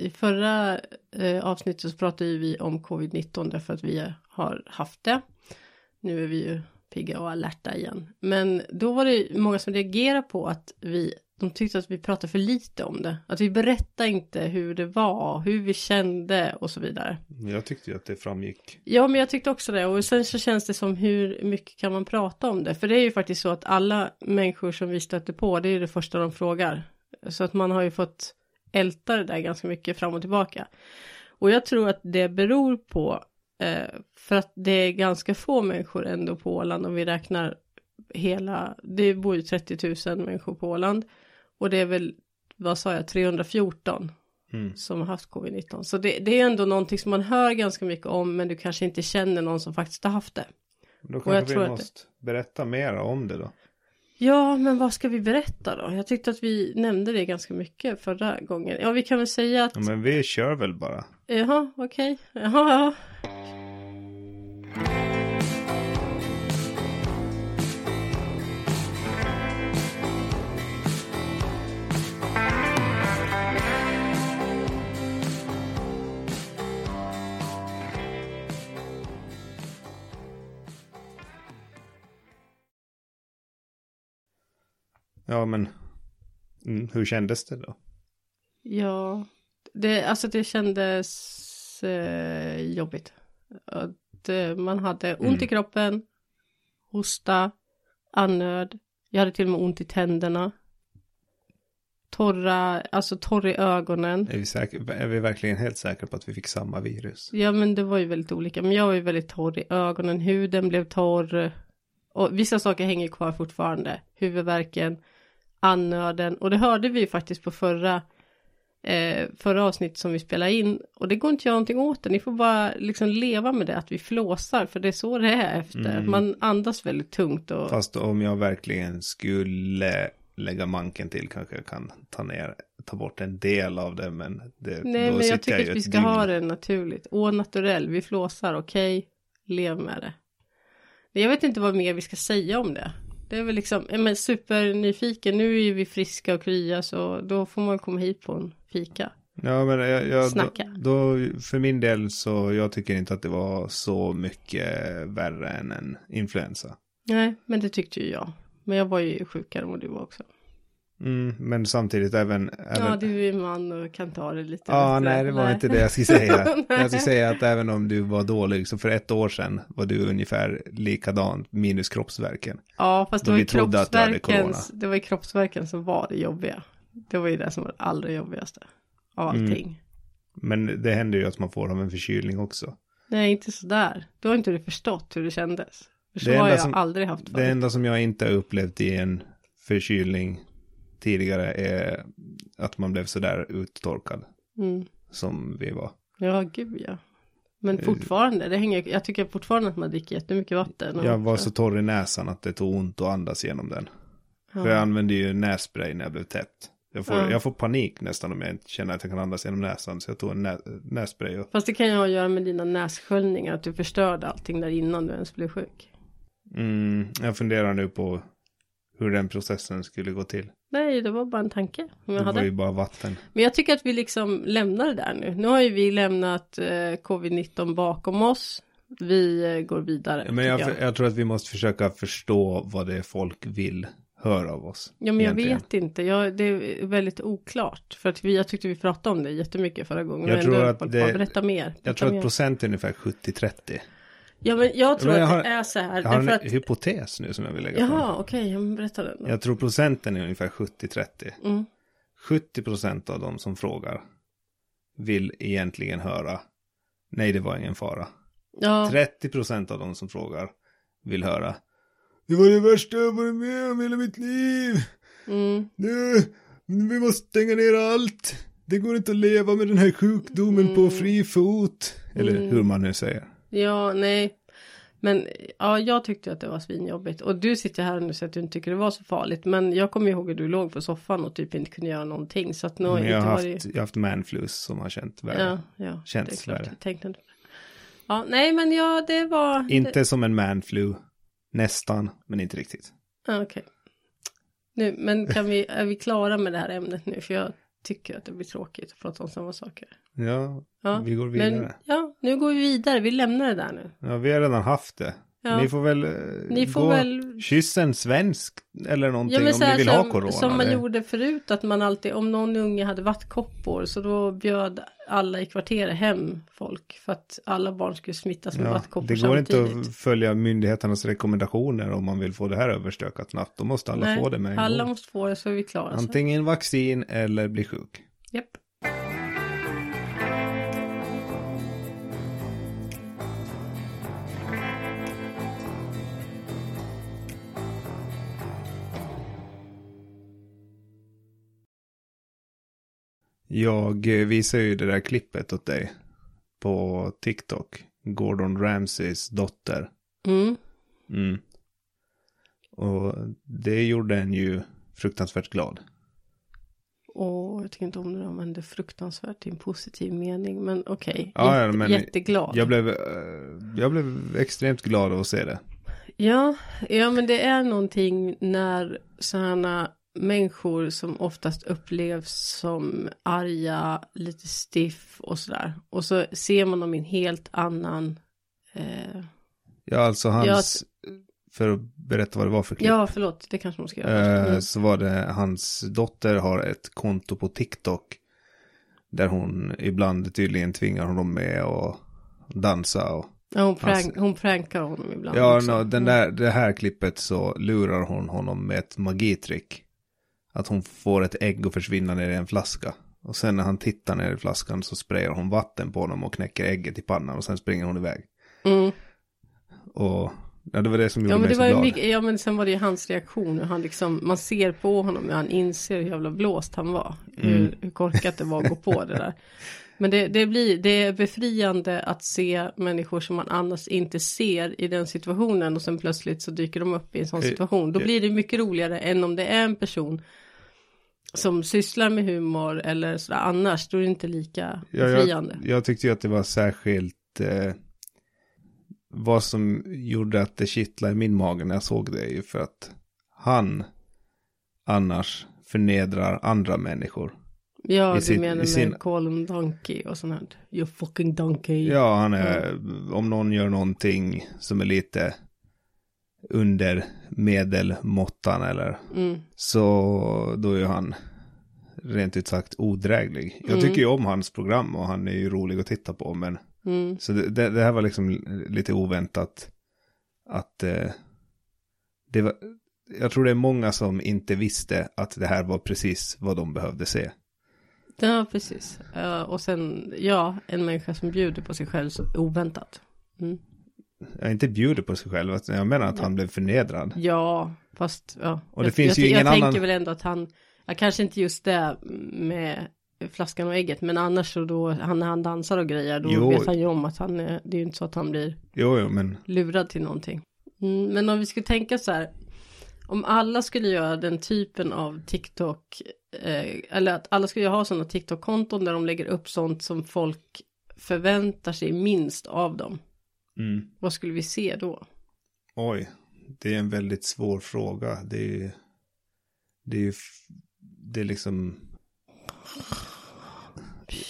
i förra eh, avsnittet så pratade vi om covid-19 därför att vi har haft det. Nu är vi ju pigga och alerta igen. Men då var det många som reagerade på att vi, de tyckte att vi pratade för lite om det. Att vi berättade inte hur det var, hur vi kände och så vidare. Jag tyckte ju att det framgick. Ja, men jag tyckte också det. Och sen så känns det som hur mycket kan man prata om det? För det är ju faktiskt så att alla människor som vi stöter på, det är det första de frågar. Så att man har ju fått älta det där ganska mycket fram och tillbaka. Och jag tror att det beror på eh, för att det är ganska få människor ändå på Åland om vi räknar hela, det bor ju 30 000 människor på Åland och det är väl, vad sa jag, 314 Mm. som har haft covid-19. Så det, det är ändå någonting som man hör ganska mycket om men du kanske inte känner någon som faktiskt har haft det. Då jag kanske vi måste berätta mer om det då. Ja, men vad ska vi berätta då? Jag tyckte att vi nämnde det ganska mycket förra gången. Ja, vi kan väl säga att... Ja, men vi kör väl bara. Jaha, okej. Jaha, ja. Ja, men mm, hur kändes det då? Ja, det, alltså det kändes eh, jobbigt. Att, eh, man hade ont Mm. i kroppen, hosta, andnöd. Jag hade till och med ont i tänderna. Torra, alltså torr i ögonen. Är vi, säker, är vi verkligen helt säkra på att vi fick samma virus? Ja men det var ju väldigt olika. Men jag var ju väldigt torr i ögonen. Huden blev torr. Och vissa saker hänger kvar fortfarande. Huvudvärken, andnöden. Och det hörde vi ju faktiskt på förra, eh, förra avsnittet som vi spelade in. Och det går inte att göra någonting åt det. Ni får bara liksom leva med det. Att vi flåsar. För det är så det är efter. Mm. Man andas väldigt tungt. Och, Fast om jag verkligen skulle lägga manken till kanske jag kan ta ner, ta bort en del av det, men det, nej men jag tycker ju att vi ska dygn. ha det naturligt. Å naturell. Vi flåsar. Okej. Lev med det. Jag vet inte vad mer vi ska säga om det. Det är väl liksom, men supernyfiken, nu är vi friska och krya så då får man komma hit på en fika. Ja, men jag, jag, då, Snacka. då, för min del så, jag tycker inte att det var så mycket värre än en influensa. Nej, men det tyckte ju jag. Men jag var ju sjukare än vad du var också. Mm, men samtidigt även... även Ja, du är man och kan ta det lite Ja, bättre. nej, det var inte det jag skulle säga. Nej. jag skulle säga att även om du var dålig, så för ett år sedan var du ungefär likadan, minus kroppsverken. Ja, fast det Då var, du hade kroppsverken, det var ju kroppsverken som var det jobbiga. Det var ju det som var det allra jobbigaste av Mm. allting. Men det händer ju att man får av en förkylning också. Nej, inte sådär. Då har inte du förstått hur det kändes. För så Det har jag som- aldrig haft förut. Det enda som jag inte har upplevt i en förkylning tidigare är att man blev sådär uttorkad Mm. som vi var. Ja, gud ja. Men Eh. fortfarande, det hänger, jag tycker fortfarande att man dricker jättemycket vatten. och- Jag var så torr i näsan att det tog ont att andas genom den. ja. För jag använde ju nässpray när jag blev täppt. Jag får, Ja. jag får panik nästan om jag inte känner att jag kan andas genom näsan. Så jag tog en nä, nässpray och Fast det kan ju ha att göra med dina nässköljningar, att du förstörde allting där innan du ens blev sjuk. mm, jag funderar nu på hur den processen skulle gå till. Nej, det var bara en tanke som jag Det var hade. ju bara vatten. Men jag tycker att vi liksom lämnar det där nu. Nu har ju vi lämnat eh, covid-19 bakom oss. Vi eh, går vidare. Men jag, tycker jag. tror att vi måste försöka förstå vad det är folk vill höra av oss. Ja, men jag egentligen. vet inte. Jag, det är väldigt oklart. För att vi, jag tyckte vi pratade om det jättemycket förra gången. Jag tror att det- att Berätta mer. Jag Berätta tror att mer. procent är ungefär 70-30. Ja, men jag tror Men jag att har- det är så här. Jag har en att... hypotes nu som jag vill lägga fram. Jaha, okej. Okay, berätta den då. Jag tror procenten är ungefär 70-30. Mm. 70 procent av de som frågar vill egentligen höra nej det var ingen fara. Ja, 30 procent av de som frågar vill höra det var det värsta jag varit med om hela mitt liv. mm, Nu, vi måste stänga ner allt. Det går inte att leva med den här sjukdomen på Mm. fri fot. Eller Mm. hur man nu säger. Ja, nej. Men ja, jag tyckte att det var svinjobbigt. Och du sitter här nu så att du inte tycker det var så farligt. Men jag kommer ihåg att du låg på soffan och typ inte kunde göra någonting. Så att nu Men jag har haft, jag har haft manflus som har känt värre. Ja, ja. Känns det är klart. värre. Jag tänkte inte det. Ja, nej men ja, det var. Inte som en manflu. Nästan, men inte riktigt. Okej. Nu, men kan vi, är vi klara med det här ämnet nu? För jag tycker att det blir tråkigt att prata om samma saker. Ja, Ja, vi går vidare. Men, ja, nu går vi vidare. Vi lämnar det där nu. Ja, vi har redan haft det. Ja. Ni får väl eh, Ni får gå, väl- kyss en svensk eller någonting Ja om ni vill ha som, corona. som man Det- gjorde förut att man alltid om någon unge hade vattkoppor så då bjöd alla i kvarteret hem folk för att alla barn skulle smittas med Ja, vattkoppor det går inte samtidigt. att följa myndigheternas rekommendationer om man vill få det här överstökat snabbt. Då måste alla Nej, få det med en alla gång. måste få det så är vi klara. Antingen vaccin eller bli sjuk. Japp. Jag eh, visade ju det där klippet åt dig på TikTok. Gordon Ramsays dotter. Mm. Mm. Och det gjorde en ju fruktansvärt glad. Och jag tycker inte om det där men det är fruktansvärt i en positiv mening. Men okej, Ja, ja, Jätte, men jätteglad. Jag blev, eh, jag blev extremt glad av att se det. Ja, ja men det är någonting när sådana människor som oftast upplevs som arga, lite stiff och sådär. Och så ser man dem i en helt annan... Eh, Ja, alltså hans, för att berätta vad det var för klipp. ja, förlåt, det kanske man ska göra. Eh, Mm. så var det hans dotter har ett konto på TikTok. Där hon ibland tydligen tvingar honom med att dansa och Ja, hon, prank, hon prankar honom ibland Ja, no, den Mm. där, det här klippet så lurar hon honom med ett magitrick. Att hon får ett ägg att försvinna ner i en flaska. Och sen när han tittar ner i flaskan så sprayar hon vatten på honom och knäcker ägget i pannan och sen springer hon iväg. Mm. Och ja, det var det som gjorde Ja men mig det så var ju glad. ja men sen var det ju hans reaktion hur han liksom, man ser på honom hur han inser hur jävla blåst han var. Hur, Mm. hur korkat det var att gå på det där. Men det, det blir, det är befriande att se människor som man annars inte ser i den situationen och sen plötsligt så dyker de upp i en sån situation. Då blir det mycket roligare än om det är en person som sysslar med humor eller sådär annars, då är det inte lika Ja, befriande. jag, jag tyckte ju att det var särskilt eh, vad som gjorde att det kittlade i min mage när jag såg det är ju för att han annars förnedrar andra människor. Ja, i du sin- menar i med sin- call him donkey och sånt här. You fucking donkey. Ja, han är, om någon gör någonting som är lite under medelmåttan eller Mm. så då är han rent ut sagt odräglig. Jag Mm. tycker ju om hans program och han är ju rolig att titta på men Mm. så det, det, här var liksom lite oväntat att eh, det var, jag tror det är många som inte visste att det här var precis vad de behövde se. Ja, precis. Ja, och sen, ja, en människa som bjuder på sig själv så oväntat. Mm. Jag inte bjuder på sig själv, jag menar att han blev förnedrad. Ja, fast ja. Och det jag, finns jag, ju ingen jag annan- tänker väl ändå att han, ja, kanske inte just det med flaskan och ägget, men annars så då, han, när han dansar och grejer, då Jo. vet han ju om att han, är- det är ju inte så att han blir Jo, jo, men lurad till någonting. Mm, men om vi skulle tänka så här, om alla skulle göra den typen av TikTok, eh, eller att alla skulle ha sådana TikTok-konton där de lägger upp sånt som folk förväntar sig minst av dem. Mm. Vad skulle vi se då? Oj, det är en väldigt svår fråga. Det är ju, det är ju, det är liksom,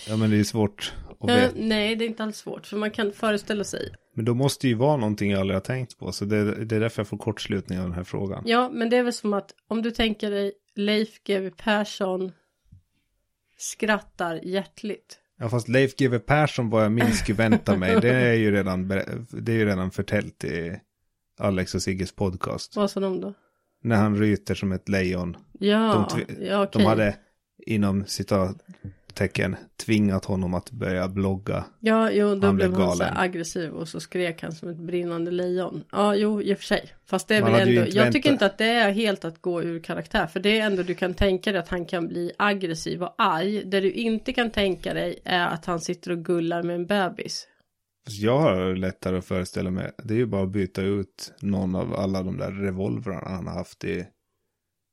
ja men det är svårt att veta. nej, det är inte alls svårt, för man kan föreställa sig. Men då måste ju vara någonting jag aldrig har tänkt på, så det, det är därför jag får kortslutning av den här frågan. Ja, men det är väl som att om du tänker dig Leif GW Persson skrattar hjärtligt. Ja, fast Leif GW Persson vad jag minst skulle vänta mig, det är ju redan, det är ju redan förtält i Alex och Sigges podcast. Vad sa de då? När han ryter som ett lejon. Ja, De ja okej. De hade inom citattecken tvingat honom att börja blogga. Ja, jo, då Han blev han så aggressiv och så skrek han som ett brinnande lejon. Ja, jo, i och för sig. Fast det är Man väl ändå, jag tycker inte att det är helt att gå ur karaktär. För det är ändå, du kan tänka dig att han kan bli aggressiv och arg. Det du inte kan tänka dig är att han sitter och gullar med en bebis. Jag har lättare att föreställa mig, det är ju bara att byta ut någon av alla de där revolvrarna han har haft i, eh,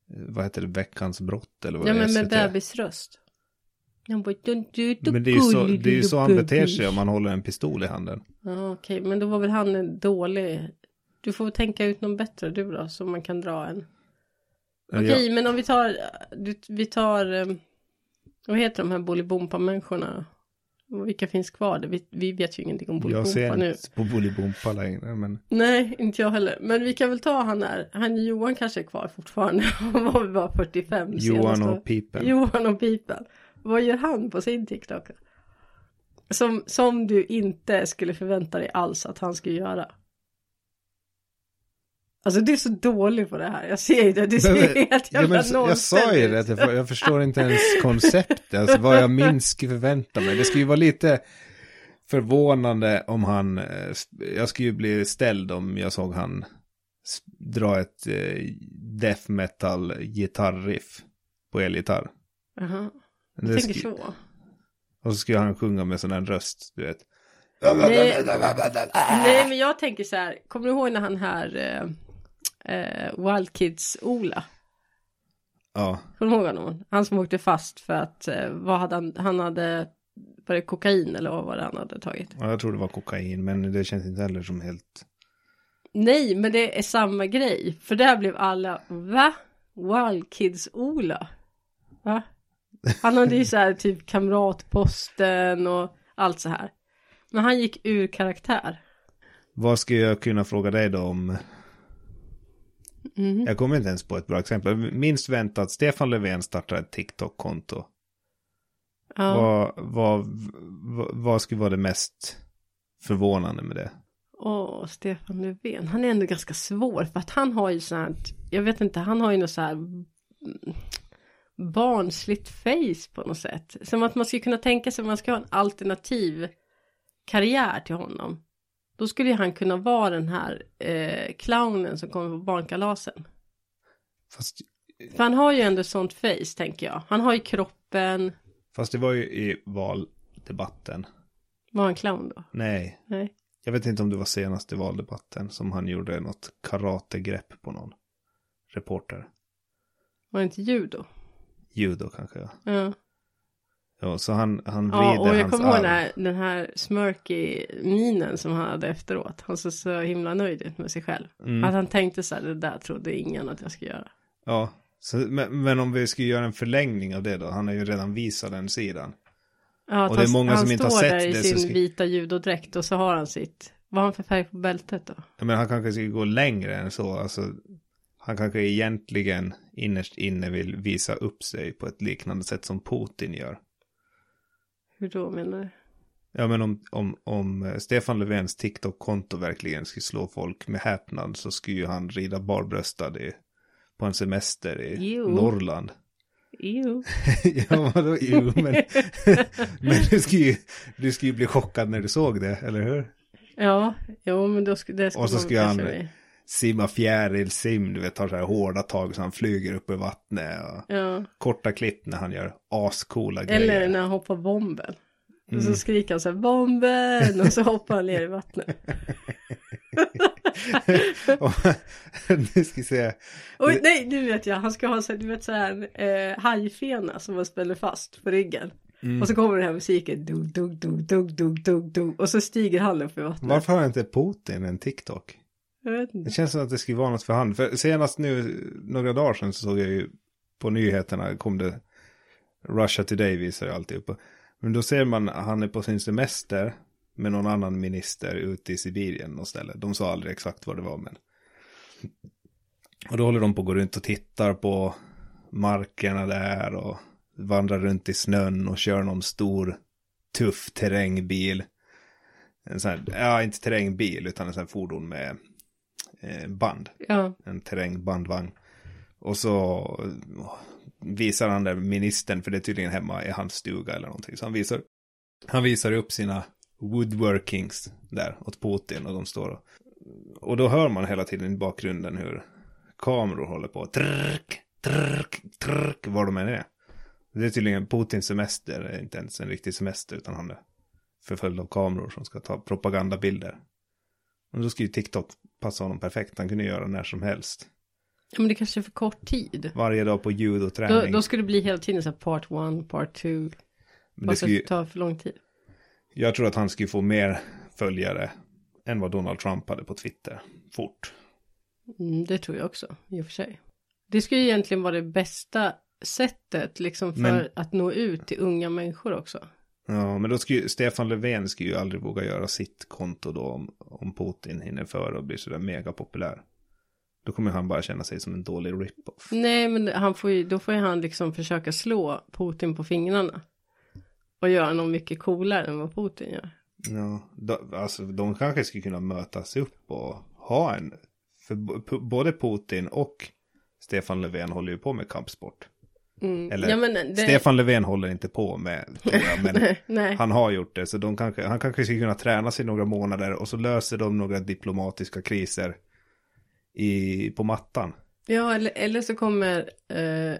vad heter det, veckans brott eller vad Ja, det är, men med bebisröst. Han bara, "Du- du- du Men det är ju så, det är ju så han beter bebis." sig om man håller en pistol i handen. Ja, okej, men då var väl han en dålig. Du får tänka ut någon bättre du då, så man kan dra en. Okej, Ja, men om vi tar, vi tar, ehm, Vad heter de här Bolibompa-människorna? Vilka finns kvar? Vi, vi vet ju ingenting om Jag Bolibompa ser nu. inte på Bolibompa längre, men Nej, inte jag heller. Men vi kan väl ta han där. Han Johan kanske är kvar fortfarande. Han var väl bara 45 Johan senaste- och Pipen. Johan och Pipen. Vad gör han på sin TikTok? Som, som du inte skulle förvänta dig alls att han skulle göra. Alltså du är så dålig på det här. Jag ser ju det. Du ser Men- helt Ja, jävla men, jag sa ju det, att jag, jag förstår inte ens konceptet, alltså vad jag minst förvänta mig. Det skulle ju vara lite förvånande om han, eh, jag skulle ju bli ställd om jag såg han dra ett eh, death metal gitarriff på elgitarr. Jaha, Det jag tänker så. Och så skulle han sjunga med sån här röst, du vet. Nej, nej, men jag tänker så här. Kommer du ihåg när han här eh, eh, Wild Kids-Ola? Ja, Kommer du ihåg honom? Han som åkte fast för att, eh, vad hade han, han hade, var det kokain eller vad var det han hade tagit? ja, jag tror det var kokain, men det känns inte heller som helt... Nej, men det är samma grej. För där blev alla, va? Wild Kids-Ola? Va? Han hade ju så här typ kamratposten och allt så här. Men han gick ur karaktär. Vad skulle jag kunna fråga dig då om? Mm. Jag kommer inte ens på ett bra exempel. Minst väntat, Stefan Löfven startar ett TikTok-konto. Ja. Vad, vad, vad, vad skulle vara det mest förvånande med det? Åh, Stefan Löfven. Han är ändå ganska svår för att han har ju sånt här, jag vet inte, han har ju något så här barnsligt face på något sätt. Som att man skulle kunna tänka sig att man ska ha en alternativ karriär till honom. Då skulle ju han kunna vara den här eh, clownen som kommer på barnkalasen. Fast, För han har ju ändå sånt face tänker jag. Han har ju kroppen. fast det var ju i valdebatten. Var han clown då? Nej, Nej. jag vet inte om det var senaste valdebatten som han gjorde något karategrepp på någon reporter. Var det inte judo? Judo kanske, ja. Ja. ja så han, han vrider Ja, och jag hans kommer ihåg den här, den här smirky minen som han hade efteråt. Han såg så himla nöjd ut med sig själv. Mm. Att han tänkte så här, det där trodde ingen att jag skulle göra. Ja, så, men, men om vi skulle göra en förlängning av det då? Han har ju redan visat den sidan. Ja, Och det är han, många han som inte har står sett där i det, så sin ska- vita judodräkt och så har han sitt, vad har han för färg på bältet då? Jag menar, han kanske skulle gå längre än så. Alltså, han kanske egentligen innerst inne vill visa upp sig på ett liknande sätt som Putin gör. Hur då menar du? Ja, men om, om, om eh, Stefan Löfvens TikTok-konto verkligen skulle slå folk med häpnad så skulle ju han rida barbröstad i, på en semester i Jo. Norrland. Jo. ja, vadå? Jo, men, men du skulle ju du skulle ju bli chockad när du såg det, eller hur? Ja, jo men då skulle det skulle Och så skulle han-. Simma fjärilsim, du vet, tar så här hårda tag så han flyger upp i vattnet. Och Ja. korta klipp när han gör ascoola grejer. Eller när han hoppar bomben. Och Mm. så skriker han så här bomben och så hoppar han ner i vattnet. Och, nu ska vi se. Oj, nej, nu vet jag. Han ska ha så, du vet så här eh, hajfena som man spänner fast på ryggen. Mm. Och så kommer den här musiken. Dug, dug, dug, dug, dug, dug, dug. Och så stiger han upp i vattnet. Varför har inte Putin en TikTok? Det känns som att det skulle vara något för han. För senast nu, några dagar sedan så såg jag ju på nyheterna kom det Russia Today visar ju alltid upp. Men då ser man han är på sin semester med någon annan minister ute i Sibirien och ställe. De sa aldrig exakt vad det var men. Och då håller de på att gå runt och tittar på markerna där och vandrar runt i snön och kör någon stor tuff terrängbil. En sån här, ja inte terrängbil utan en sån här fordon med band Ja, en terrängbandvagn. Och så visar han där ministern, för det är tydligen hemma i hans stuga eller någonting. Så han visar, han visar upp sina woodworkings där åt Putin och de står och, och då hör man hela tiden i bakgrunden hur kameror håller på. Trrk, trrk, trrk, var de än är. Det är tydligen Putins semester, är inte ens en riktig semester utan han är förföljd av kameror som ska ta propagandabilder. Och då skulle ju TikTok passa honom perfekt. Han kunde göra när som helst. Ja, men det kanske är för kort tid. Varje dag på Då, judoträning. då skulle det bli hela tiden så här part one, part two. Men det skulle, tar för lång tid. jag tror att han skulle få mer följare än vad Donald Trump hade på Twitter. Fort. Mm, det tror jag också, i och för sig. Det skulle egentligen vara det bästa sättet liksom för Men- att nå ut till unga människor också. Ja, men då skulle ju, Stefan Löfven skulle ju aldrig våga göra sitt konto då om, om Putin hinner före och blir sådär mega populär. Då kommer han bara känna sig som en dålig rip-off. Nej, men han får ju, då får ju han liksom försöka slå Putin på fingrarna. Och göra något mycket coolare än vad Putin gör. Ja, då, alltså de kanske skulle kunna mötas upp och ha en, för både Putin och Stefan Löfven håller ju på med kampsport. Mm. Eller, ja, det, Stefan Löfven håller inte på med, jag, men han har gjort det. Så de kanske, han kanske skulle kunna träna sig några månader och så löser de några diplomatiska kriser i, på mattan. Ja, eller, eller så kommer eh,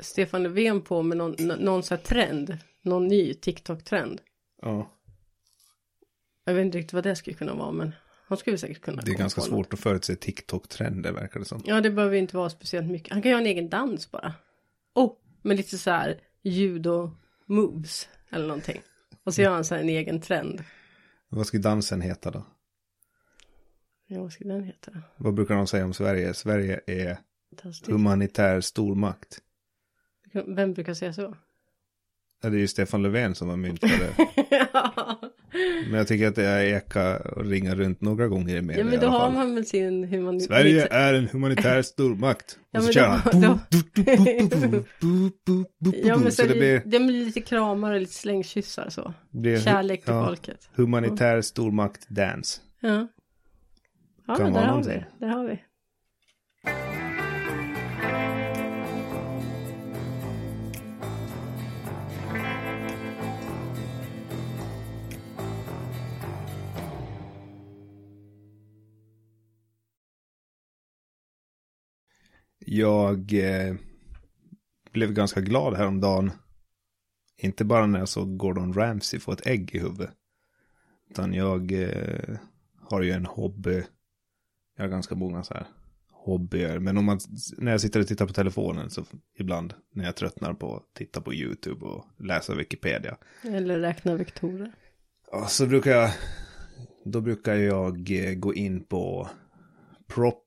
Stefan Löfven på med någon, nå- någon sån här trend. Någon ny TikTok-trend. Ja, Jag vet inte riktigt vad det skulle kunna vara, men han skulle säkert kunna det är ganska svårt något. att förutse TikTok-trender verkar det som. Ja, det behöver inte vara speciellt mycket. Han kan göra en egen dans bara. Oh, med lite så här judo-moves eller någonting. Och så gör han så här en egen trend. Vad ska dansen heta då? Ja, vad ska den heta? Vad brukar de säga om Sverige? Sverige är humanitär stormakt. Vem brukar säga så? Ja, det är ju Stefan Löfven som har myntat det. ja, Men jag tycker att det är eka och ringa runt några gånger i media men i då har man väl sin humanitet. Sverige är en humanitär stormakt. Ja, och så men kör han. Ja, men så, det det, blir, det blir lite kramar och lite slängkyssar så. blir Kärlek till ja, folket. humanitär stormakt dance. Ja. Ja, men där har vi. Där har vi. Jag eh, blev ganska glad häromdagen. Inte bara när jag såg Gordon Ramsay få ett ägg i huvudet. Utan jag eh, har ju en hobby. Jag har ganska många så här hobbyer. Men om man, när jag sitter och tittar på telefonen så ibland när jag tröttnar på att titta på YouTube och läsa Wikipedia. Eller räkna vektorer. Ja, så brukar jag, då brukar jag eh, gå in på prop,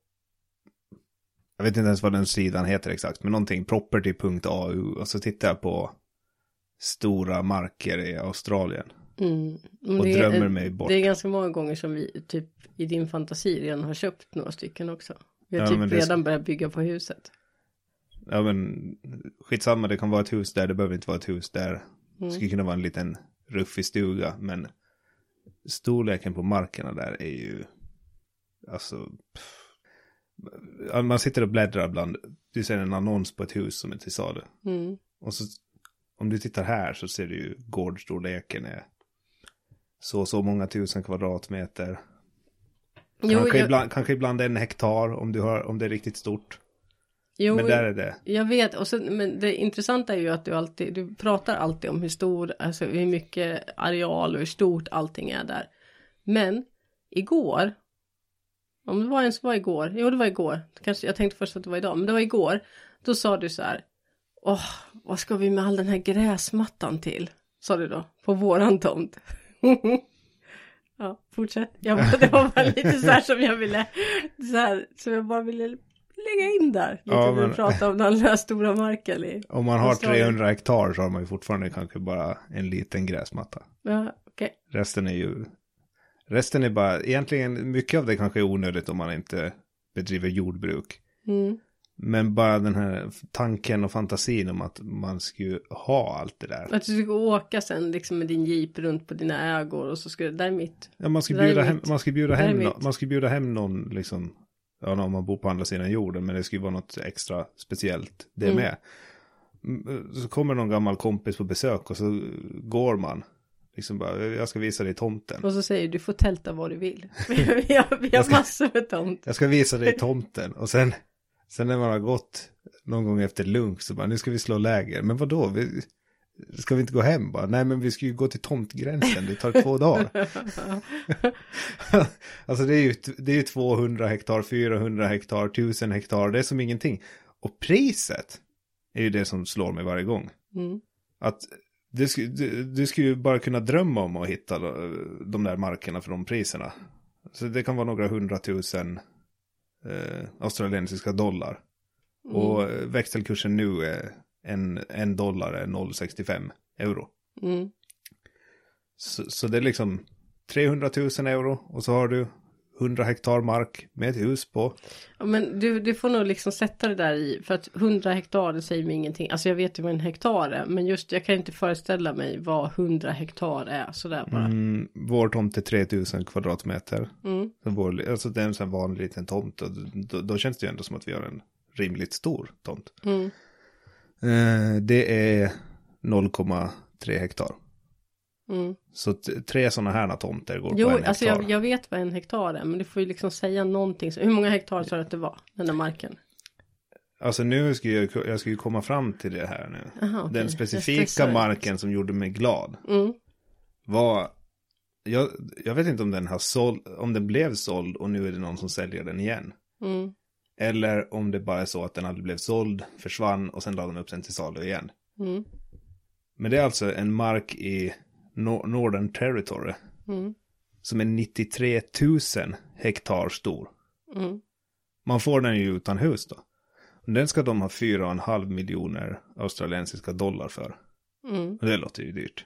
jag vet inte ens vad den sidan heter exakt, men någonting property.au och så tittar jag på stora marker i Australien Mm. Och det, drömmer mig bort. det är ganska många gånger som vi typ i din fantasi redan har köpt några stycken också. Vi har Ja, typ det redan så- börjat bygga på huset. Ja men skitsamma, det kan vara ett hus där, det behöver inte vara ett hus där. Det Mm. skulle kunna vara en liten ruffig stuga, men storleken på markerna där är ju, alltså, pff. Man sitter och bläddrar bland, du ser en annons på ett hus som är till salu. Mm. Och så, om du tittar här så ser du ju gårdstorleken är så så många tusen kvadratmeter. Jo, kanske, jag, ibland, kanske ibland en hektar om, du har, om det är riktigt stort. jo, Men där är det. jag vet. Och sen, men det intressanta är ju att du alltid, du pratar alltid om hur stor, alltså hur mycket areal och hur stort allting är där. Men igår, om det var ens var igår, jo det var igår, kanske jag tänkte först att det var idag, men det var igår, då sa du så här, åh, vad ska vi med all den här gräsmattan till? Sa du då, på våran tomt. ja, fortsätt. Jag, det var bara lite så här som jag ville, så här, som jag bara ville lägga in där. Lite Ja, men- pratade om den här stora marken i. Om man har Australien. 300 hektar så har man ju fortfarande kanske bara en liten gräsmatta. Ja, okej. Resten är ju, resten är bara, egentligen mycket av det kanske är onödigt om man inte bedriver jordbruk. Mm. Men bara den här tanken och fantasin om att man skulle ha allt det där. Att du ska åka sen liksom med din jeep runt på dina ägor och så ska det, där är mitt. Ja, man ska bjuda hem, man ska bjuda hem, mitt. man ska bjuda hem någon liksom, ja, om man bor på andra sidan jorden, men det ska ju vara något extra speciellt det Mm. med. Mm, Så kommer någon gammal kompis på besök och så går man. Liksom bara, jag ska visa dig tomten. Och så säger du, du får tälta vad du vill. vi har, vi har ska- massor med tomt. Jag ska visa dig tomten. Och sen, sen när man har gått någon gång efter lunch så bara, nu ska vi slå läger. Men vad då? Vi, ska vi inte gå hem bara? Nej, men vi ska ju gå till tomtgränsen. Det tar två dagar. alltså det är, ju, det är ju 200 hektar, 400 hektar, 1000 hektar. Det är som ingenting. Och priset är ju det som slår mig varje gång. Mm. Att du, du, du skulle ju bara kunna drömma om att hitta de- de där markerna för de priserna. Så det kan vara några hundratusen eh, australiensiska dollar. Och Mm. eh, växelkursen nu är en, en dollar är 0,65 euro. Mm. Så, så det är liksom 300 000 euro och så har du 100 hektar mark med ett hus på. Ja, men du, du får nog liksom sätta det där i, för att 100 hektar det säger mig ingenting. Alltså jag vet ju vad en hektar är, men just jag kan inte föreställa mig vad 100 hektar är sådär bara. Mm, vår tomt är 3000 kvadratmeter. Mm. Vår, alltså det är en sån vanlig liten tomt och då, då känns det ju ändå som att vi har en rimligt stor tomt. Mm. Eh, det är 0,3 hektar. Mm. Så tre sådana här tomter går Jo, på en alltså hektar. jag, jag vet vad en hektar är, men du får ju liksom säga någonting. Så, hur många hektar sa du att det var, den där marken? Alltså nu ska jag, jag ska ju komma fram till det här nu. Aha, okej. Den specifika marken som gjorde mig glad Mm. var, jag, jag vet inte om den har såld, om den blev såld och nu är det någon som säljer den igen. Mm. Eller om det bara är så att den aldrig blev såld, försvann och sen lade de upp den till salu igen. Mm. Men det är alltså en mark i Nor- Northern Territory Mm. som är 93 000 hektar stor. Mm. Man får den ju utan hus då. Den ska de ha 4,5 miljoner australiensiska dollar för. Mm. Det låter ju dyrt.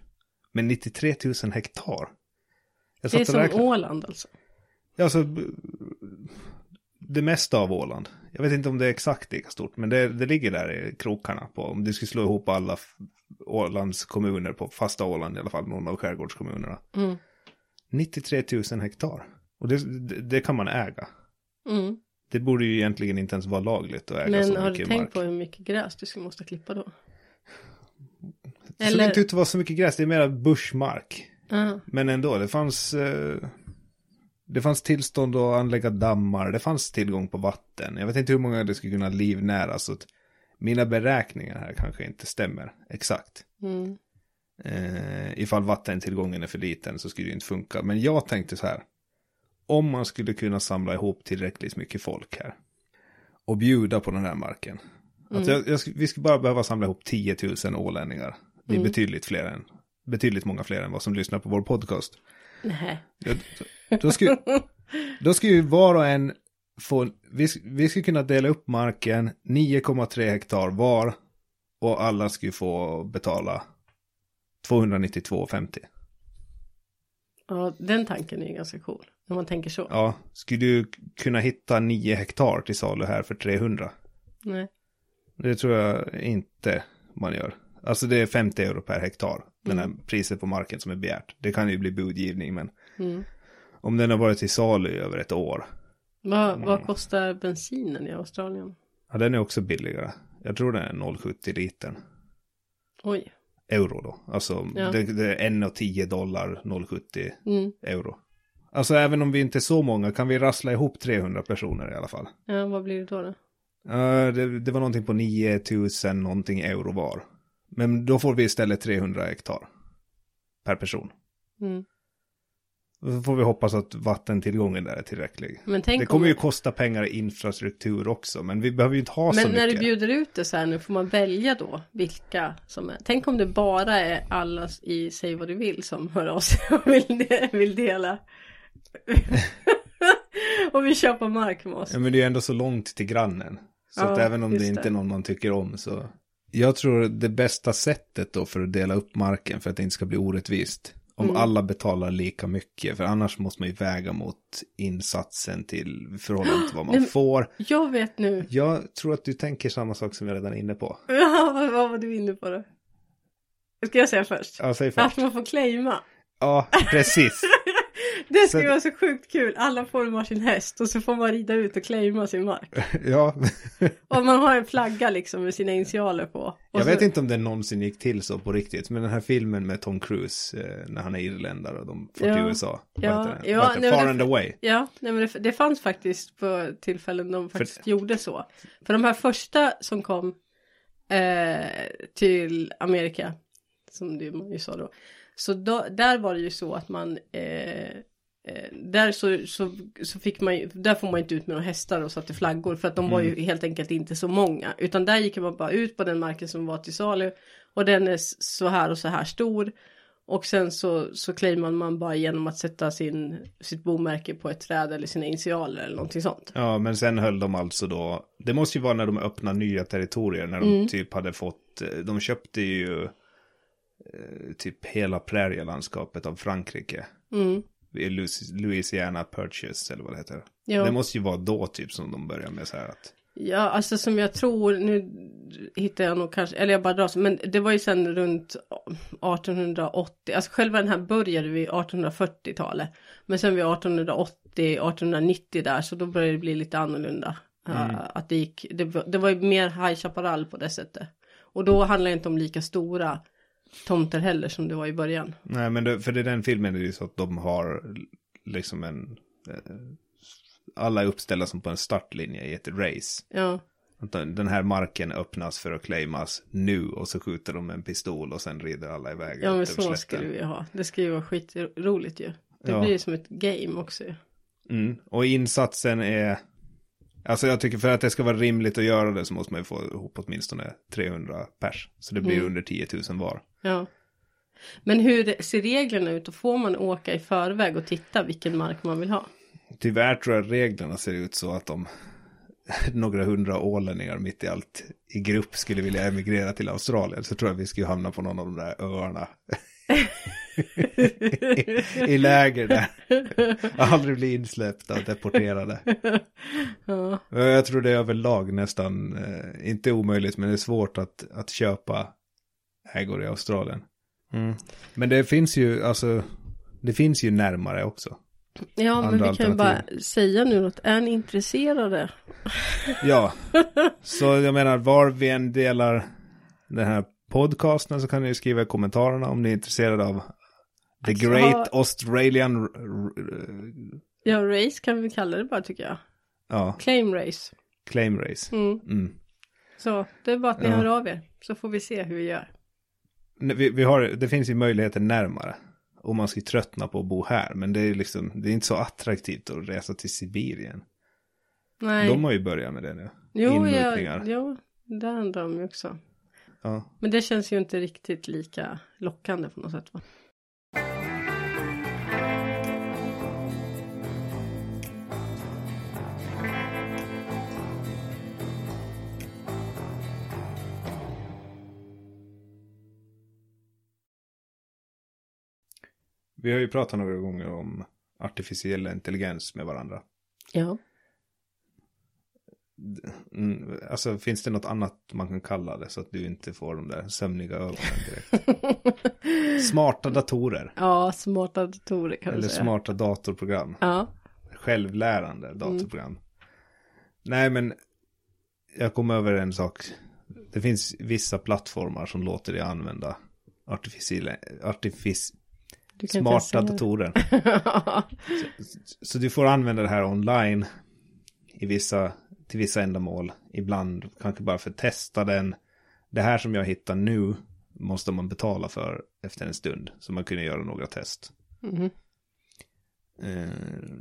Men 93 000 hektar. Det är som räknade. Åland alltså. Ja, Alltså, det mesta av Åland. Jag vet inte om det är exakt lika stort, men det, det ligger där i krokarna på. Om du skulle slå ihop alla Ålands kommuner på fasta Åland i alla fall, någon av skärgårdskommunerna. Mm. 93 000 hektar. Och det, det, det kan man äga. Mm. Det borde ju egentligen inte ens vara lagligt att äga Men så har du mycket tänkt mark. på hur mycket gräs du ska måste klippa då? Det såg Eller- inte ut att vara så mycket gräs, det är mera bushmark. Ja. Men ändå, det fanns, eh, det fanns tillstånd att anlägga dammar, det fanns tillgång på vatten. Jag vet inte hur många det skulle kunna livnära, så att mina beräkningar här kanske inte stämmer exakt. Mm. Eh, ifall vattentillgången är för liten så skulle det inte funka. Men jag tänkte så här, om man skulle kunna samla ihop tillräckligt mycket folk här och bjuda på den här marken. Att jag, jag, vi skulle bara behöva samla ihop 10 000 ålänningar. Det är Mm. betydligt fler än, betydligt många fler än vad som lyssnar på vår podcast. Nej. Ja, Då skulle, då skulle ju var och en få, vi, vi skulle kunna dela upp marken 9,3 hektar var och alla skulle få betala 292,50. Ja, den tanken är ju ganska cool. När man tänker så. Ja, skulle du kunna hitta 9 hektar till salu här för 300? Nej. Det tror jag inte man gör. Alltså det är 50 euro per hektar, den här priset på marken som är begärt. Det kan ju bli budgivning, men Mm. om den har varit till salu över ett år, Vad, vad kostar bensinen i Australien? ja den är också billigare. Jag tror den är 0,70 litern. Oj. Euro då. Alltså Ja. det, det är 1,10 dollar, 0,70 Mm. euro. Alltså även om vi inte är så många kan vi rassla ihop 300 personer i alla fall. Ja, vad blir det då? då? Ja, det, det var någonting på 9000 någonting euro var. Men då får vi istället 300 hektar. Per person. Mm. Så får vi hoppas att vattentillgången där är tillräcklig. Men tänk Det kommer om... ju kosta pengar i infrastruktur också, men vi behöver ju inte ha så Men när du mycket. bjuder ut det så här nu får man välja då vilka som är. Tänk om det bara är alla i Säg vad du vill som hör av sig och vill, vill dela. och vi köper mark med oss. Ja, men det är ju ändå så långt till grannen. Så Ja, att även om det inte är någon man tycker om så. Jag tror det bästa sättet då för att dela upp marken för att det inte ska bli orättvist. Om Mm. alla betalar lika mycket. För annars måste man ju väga mot insatsen till förhållande till vad man Nej, får. Jag vet nu. Jag tror att du tänker samma sak som jag redan är inne på. Ja, vad, var du inne på då? Ska jag säga först? Ja, säg Att först. man får claima. Ja, precis. Det skulle vara så sjukt kul. Alla får en varsin häst och så får man rida ut och claima sin mark. Ja, Och man har en flagga liksom med sina initialer på. Jag så, vet inte om det någonsin gick till så på riktigt. Men den här filmen med Tom Cruise eh, när han är irländare och de får Ja. till USA. Ja, ja, nej, men Far det- and away. Ja, nej, men det, det fanns faktiskt på tillfällen de faktiskt gjorde så. För de här första som kom eh, till Amerika, som det man ju sa då, så då, där var det ju så att man eh, där så, så, så fick man ju, där får man inte ut med några hästar och satte flaggor för att de var ju helt enkelt inte så många. Utan där gick man bara ut på den marken som var till salu och den är så här och så här stor. Och sen så, så claimar man bara genom att sätta sin, sitt bomärke på ett träd eller sina initialer eller någonting sånt. Ja, men sen höll de alltså då, det måste ju vara när de öppnar nya territorier, när de Mm. typ hade fått eh, de köpte ju eh, typ hela prärielandskapet av Frankrike. Mm. Louisiana Purchase eller vad det heter. Ja. Det måste ju vara då typ som de börjar med så här att. Ja, alltså som jag tror, nu hittar jag nog kanske, eller jag bara drar, men det var ju sen runt 1880, alltså själva den här började vid 1840-talet. Men sen vid 1880, 1890 där, så då började det bli lite annorlunda. Mm. Uh, att det gick, det, var- det var ju mer High Chaparral på det sättet. Och då handlar det inte om lika stora tomter heller som det var i början. Nej men det, för det är den filmen är det ju så att de har liksom en. eh, Alla är uppställda som på en startlinje i ett race. Ja, den här marken öppnas för att claimas nu och så skjuter de med en pistol och sen rider alla iväg. ja men så skulle vi ha. Det ska ju vara skitroligt ju. Det Ja. blir som ett game också ju. Mm. Och insatsen är, alltså jag tycker för att det ska vara rimligt att göra det så måste man ju få ihop åtminstone 300 pers. Så det blir Mm. under 10 000 var. Ja. Men hur ser reglerna ut? Och får man åka i förväg och titta vilken mark man vill ha? Tyvärr tror jag reglerna ser ut så att om några hundra ålänningar mitt i allt i grupp skulle vilja emigrera till Australien så tror jag vi skulle hamna på någon av de där öarna. I läger där. Aldrig bli insläppta och deporterade. Ja, Jag tror det är överlag nästan, eh, inte omöjligt, men det är svårt att, att köpa ägor i Australien. Mm. Men det finns ju, alltså, det finns ju närmare också. ja men Andra vi kan ju bara säga nu att är ni intresserade? Ja, så jag menar, var vi än delar den här podcasten så kan ni skriva i kommentarerna om ni är intresserade av The Alltså, Great Australian, Ja, race kan vi kalla det bara tycker jag. ja, Claim race. claim race. Mm. Mm. Så det är bara att ni Ja. hör av er. Så får vi se hur vi gör. Vi, vi har, det finns ju möjligheter närmare. Om man ska tröttna på att bo här. Men det är liksom, det är inte så attraktivt att resa till Sibirien. Nej. De har ju börjat med det nu. jo, Inmutningar. ja, jo, det handlar de ju också. Ja. Men det känns ju inte riktigt lika lockande på något sätt va? Vi har ju pratat några gånger om artificiell intelligens med varandra. Ja. Mm, alltså finns det något annat man kan kalla det så att du inte får de där sömniga ögonen direkt? Smarta datorer. ja, smarta datorer kan Eller säga. smarta datorprogram. Ja. Självlärande datorprogram. Nej men jag kom över en sak. Det finns vissa plattformar som låter dig använda artificiella, artific, Du kan inte ens smarta datorer. Så du får använda det här online i vissa, till vissa ändamål. Ibland kanske bara för att testa den. Det här som jag hittar nu måste man betala för efter en stund. Så man kunde göra några test. Eh,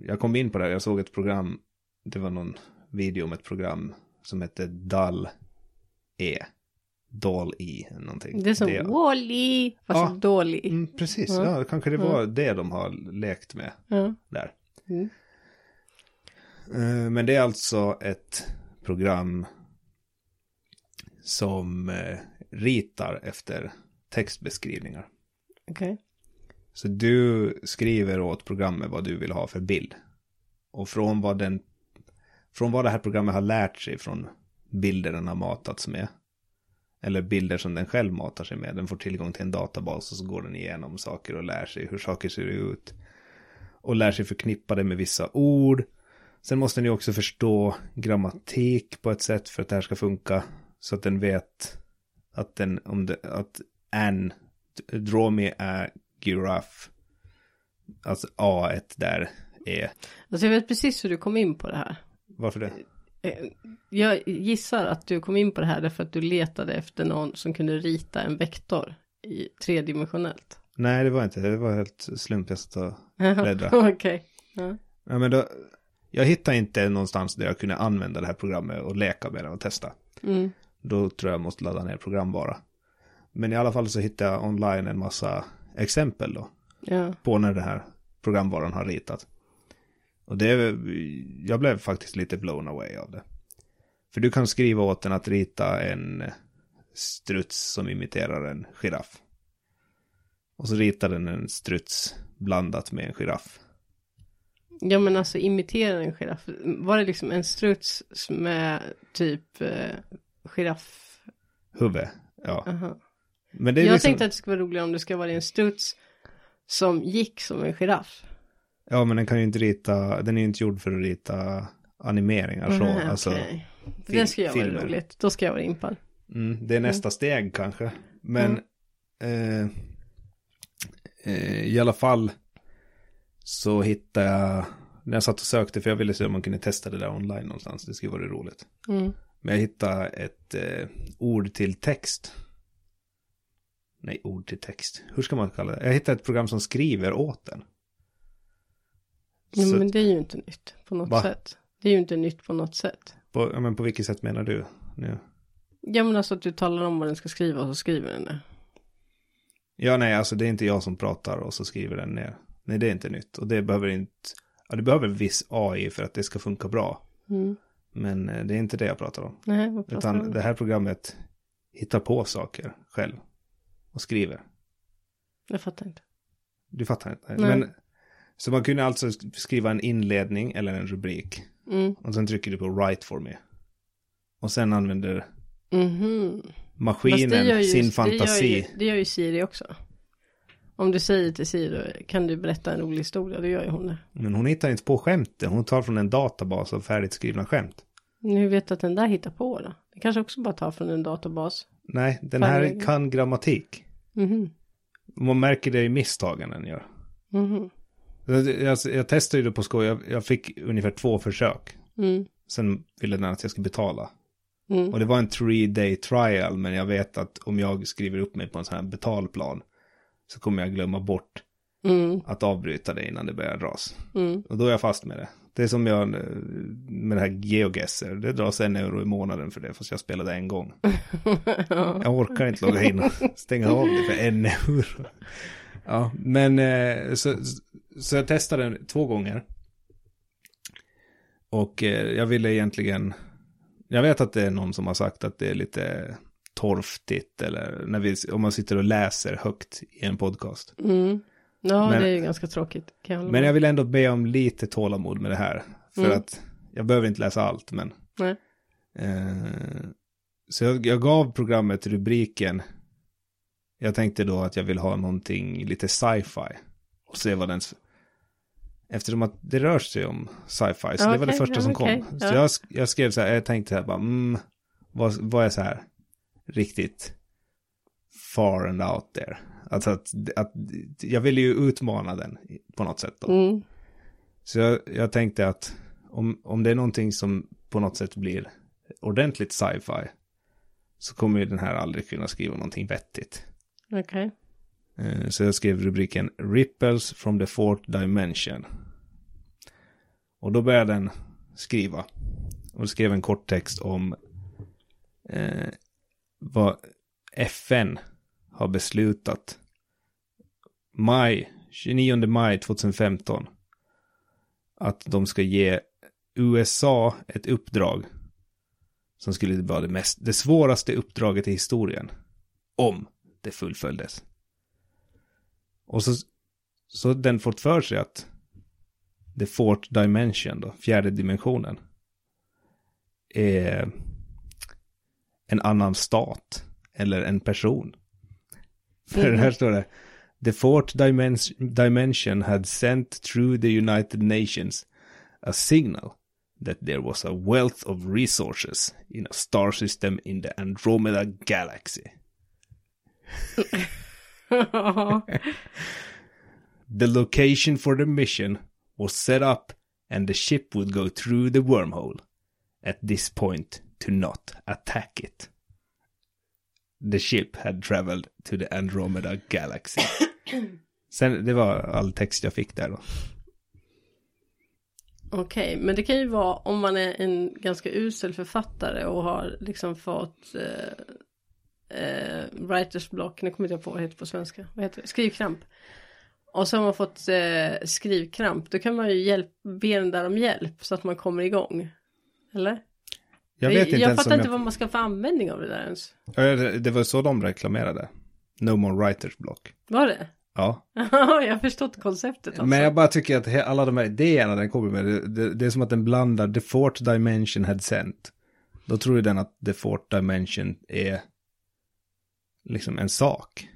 jag kom in på det här, jag såg ett program. Det var någon video om ett program som hette DAL E. DAL E, någonting. Det är som Det- Wall-E, fast Ja. dålig. Mm, precis, Ja. ja, kanske det var det de har lekt med Ja. där. Mm. Eh, Men det är alltså ett program som eh, ritar efter textbeskrivningar. Okej. Så du skriver åt programmet vad du vill ha för bild. Och från vad, den, från vad det här programmet har lärt sig från bilder den har matats med. Eller bilder som den själv matar sig med. Den får tillgång till en databas och så går den igenom saker och lär sig hur saker ser ut. Och lär sig förknippa det med vissa ord. Sen måste ni också förstå grammatik på ett sätt för att det här ska funka. Så att den vet att den, om det, att an, draw me a giraffe. Alltså A1 där är, Alltså jag vet precis hur du kom in på det här. varför det? Eh, Jag gissar att du kom in på det här därför att du letade efter någon som kunde rita en vektor i tredimensionellt. Nej, det var inte, det var helt slump jag satt och. Okej. Ja. Ja, men då, jag hittade inte någonstans där jag kunde använda det här programmet och leka med det och testa. Mm. Då tror jag jag måste ladda ner programvara. Men i alla fall så hittade jag online en massa exempel då. Ja. På när den här programvaran har ritat. Och det, jag blev faktiskt lite blown away av det. För du kan skriva åt den att rita en struts som imiterar en giraff. Och så ritar den en struts blandat med en giraff. Ja men alltså imitera en giraff. Var det liksom en struts med typ eh, giraff? Huvud, ja. Aha. Men det är Jag liksom, tänkte att det skulle vara roligare om det ska vara en struts som gick som en giraff. Ja, men den kan ju inte rita, den är ju inte gjord för att rita animeringar så. Nej, alltså, fil- Det ska jag vara filmer. roligt. Då ska jag vara impad. Mm, det är nästa steg kanske. Men eh, eh, i alla fall så hittade jag, när jag satt och sökte, för jag ville se om man kunde testa det där online någonstans, det skulle vara roligt. Mm. Men jag hittade ett eh, ord till text. Nej, ord till text. Hur ska man kalla det? Jag hittade ett program som skriver åt den. Ja, Så men det är ju inte nytt på något Va? sätt. Det är ju inte nytt på något sätt. på, ja, men på vilket sätt menar du nu? Ja men alltså att du talar om vad den ska skriva och så skriver den det. Ja, nej, alltså det är inte jag som pratar och så skriver den ner. Nej, det är inte nytt. Och det behöver inte, ja, det behöver viss AI för att det ska funka bra. Mm. Men eh, det är inte det jag pratar om. Nej, vad pratar Utan om? det här programmet hittar på saker själv. Och skriver. Jag fattar inte. Du fattar inte? Nej. Men, så man kunde alltså skriva en inledning eller en rubrik. Mm. Och sen trycker du på write for me. Och sen använder Mhm. Fast maskinen det ju- sin Det fantasi. gör, ju, det gör ju Siri också. Om du säger till Siri, kan du berätta en rolig historia? Då gör ju hon det. Men hon hittar inte på skämten. Hon tar från en databas av färdigt skrivna skämt. Nu vet att den där hittar på då. Det kanske också bara tar från en databas. Nej, den här kan grammatik. Mhm. Man märker det i misstagen den gör. Mhm. Jag, jag, jag testade ju det på skoj. Jag, jag fick ungefär två försök. Mm. Sen ville den att jag skulle betala. Mm. Och det var en three day trial. Men jag vet att om jag skriver upp mig på en sån här betalplan. Så kommer jag glömma bort Mm. att avbryta det innan det börjar dras. Mm. Och då är jag fast med det. Det är som jag eh, med det här GeoGuessr. Det dras en euro i månaden för det. Fast jag spelade en gång. Jag orkar inte logga in och stänga av det för en euro. Ja, men eh, så, så jag testade den två gånger. Och eh, jag ville egentligen, jag vet att det är någon som har sagt att det är lite torftigt eller när vi, om man sitter och läser högt i en podcast. Mm. Ja, Men- det är ju ganska tråkigt. Jag Men jag vill ändå be om lite tålamod med det här. För Mm. att jag behöver inte läsa allt, men Nej. Eh, så jag, jag gav programmet rubriken. Jag tänkte då att jag vill ha någonting lite sci-fi. Och se vad den... Eftersom att det rör sig om sci-fi. Så Ja, det var det första som okej, kom. Så ja. jag, jag skrev så här, jag tänkte här bara, mm, vad, vad är så här riktigt far and out there? Alltså att, att jag ville ju utmana den på något sätt då. Mm. Så jag, jag tänkte att om, om det är någonting som på något sätt blir ordentligt sci-fi så kommer ju den här aldrig kunna skriva någonting vettigt. Okej. Eh, Eh, så jag skrev rubriken Ripples from the fourth dimension. Och då började den skriva. Och skrev en kort text om eh, vad FN har beslutat. Maj, 29 maj 2015. Att de ska ge USA ett uppdrag. Som skulle vara det, mest, det svåraste uppdraget i historien. Om det fullföljdes. Och så, så den fått för sig att the fourth dimension då, fjärde dimensionen, är en annan stat eller en person. För mm. här står det, the fourth dimension had sent through the United Nations a signal that there was a wealth of resources in a star system in the Andromeda galaxy. The location for the mission was set up and the ship would go through the wormhole at this point to not attack it. The ship had traveled to the Andromeda galaxy. Sen, det var all text jag fick där då. Okej, men det kan ju vara om man är en ganska usel författare och har liksom fått eh, eh, writers block, nu kommer inte jag på vad det heter på svenska, vad heter det? Skrivkramp. Och så har man fått eh, skrivkramp, då kan man ju hjälp, be den där om hjälp så att man kommer igång. Eller? Jag vet inte jag ens fattar inte jag... vad man ska få användning av det där ens. Ja, det, det var så de reklamerade. No more writers block. Var det? Ja. jag har förstått konceptet alltså. Men jag bara tycker att alla de här idéerna den kommer med, det, det, det är som att den blandar the fourth dimension had sent. Då tror ju den att the fourth dimension är liksom en sak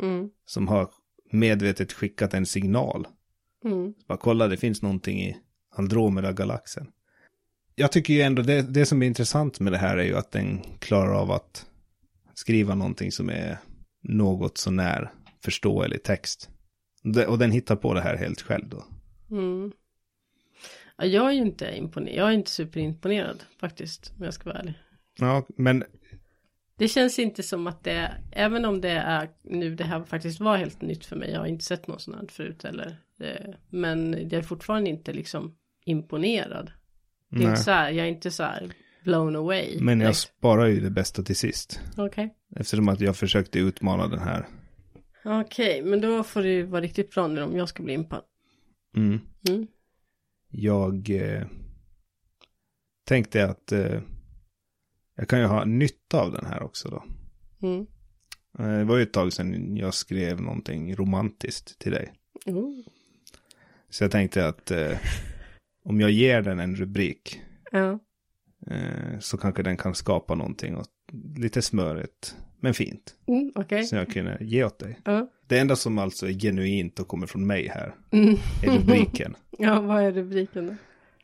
Mm. som har medvetet skickat en signal. Mm. Bara kolla, det finns någonting i Andromeda-galaxen. Jag tycker ju ändå, det, det som är intressant med det här är ju att den klarar av att skriva någonting som är något sånär förståelig text. Och den hittar på det här helt själv då. Mm. Ja, jag är ju inte imponerad. Jag är inte superimponerad faktiskt. Om jag ska vara ärlig. Ja, men Det känns inte som att det, även om det är nu det här faktiskt var helt nytt för mig. Jag har inte sett något sånt här förut eller. eh, Men jag är fortfarande inte liksom imponerad. Det är Nej. inte så här, jag är inte så här blown away. Men jag direkt. sparar ju det bästa till sist. Okej. Eftersom att jag försökte utmana den här. Okej, men då får ju vara riktigt bra nu om jag ska bli impad. Mm. Mm. Jag eh, tänkte att eh, jag kan ju ha nytta av den här också då. Mm. Eh, Det var ju ett tag sedan jag skrev någonting romantiskt till dig. Oh. Så jag tänkte att eh, om jag ger den en rubrik Ja. eh, så kanske den kan skapa någonting och lite smörigt men fint. Mm, Okej. Som jag kunde ge åt dig. Ja. Det enda som alltså är genuint och kommer från mig här Mm. är rubriken. ja, vad är rubriken då?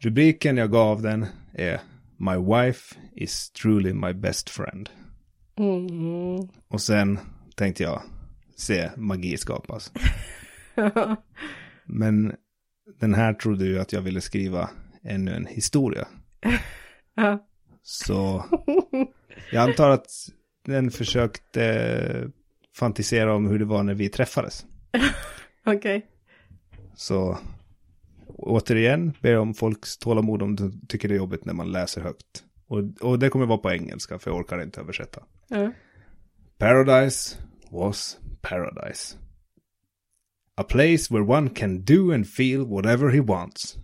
Rubriken jag gav den är My wife is truly my best friend. Mm. Och sen tänkte jag se magi skapas. Men den här trodde ju att jag ville skriva ännu en historia. ja. Så jag antar att den försökte fantisera om hur det var när vi träffades. Okej. Så återigen ber om folks tålamod om de tycker det är jobbigt när man läser högt. Och, och det kommer vara på engelska för jag orkar inte översätta. Ja. Paradise was paradise. A place where one can do and feel whatever he wants.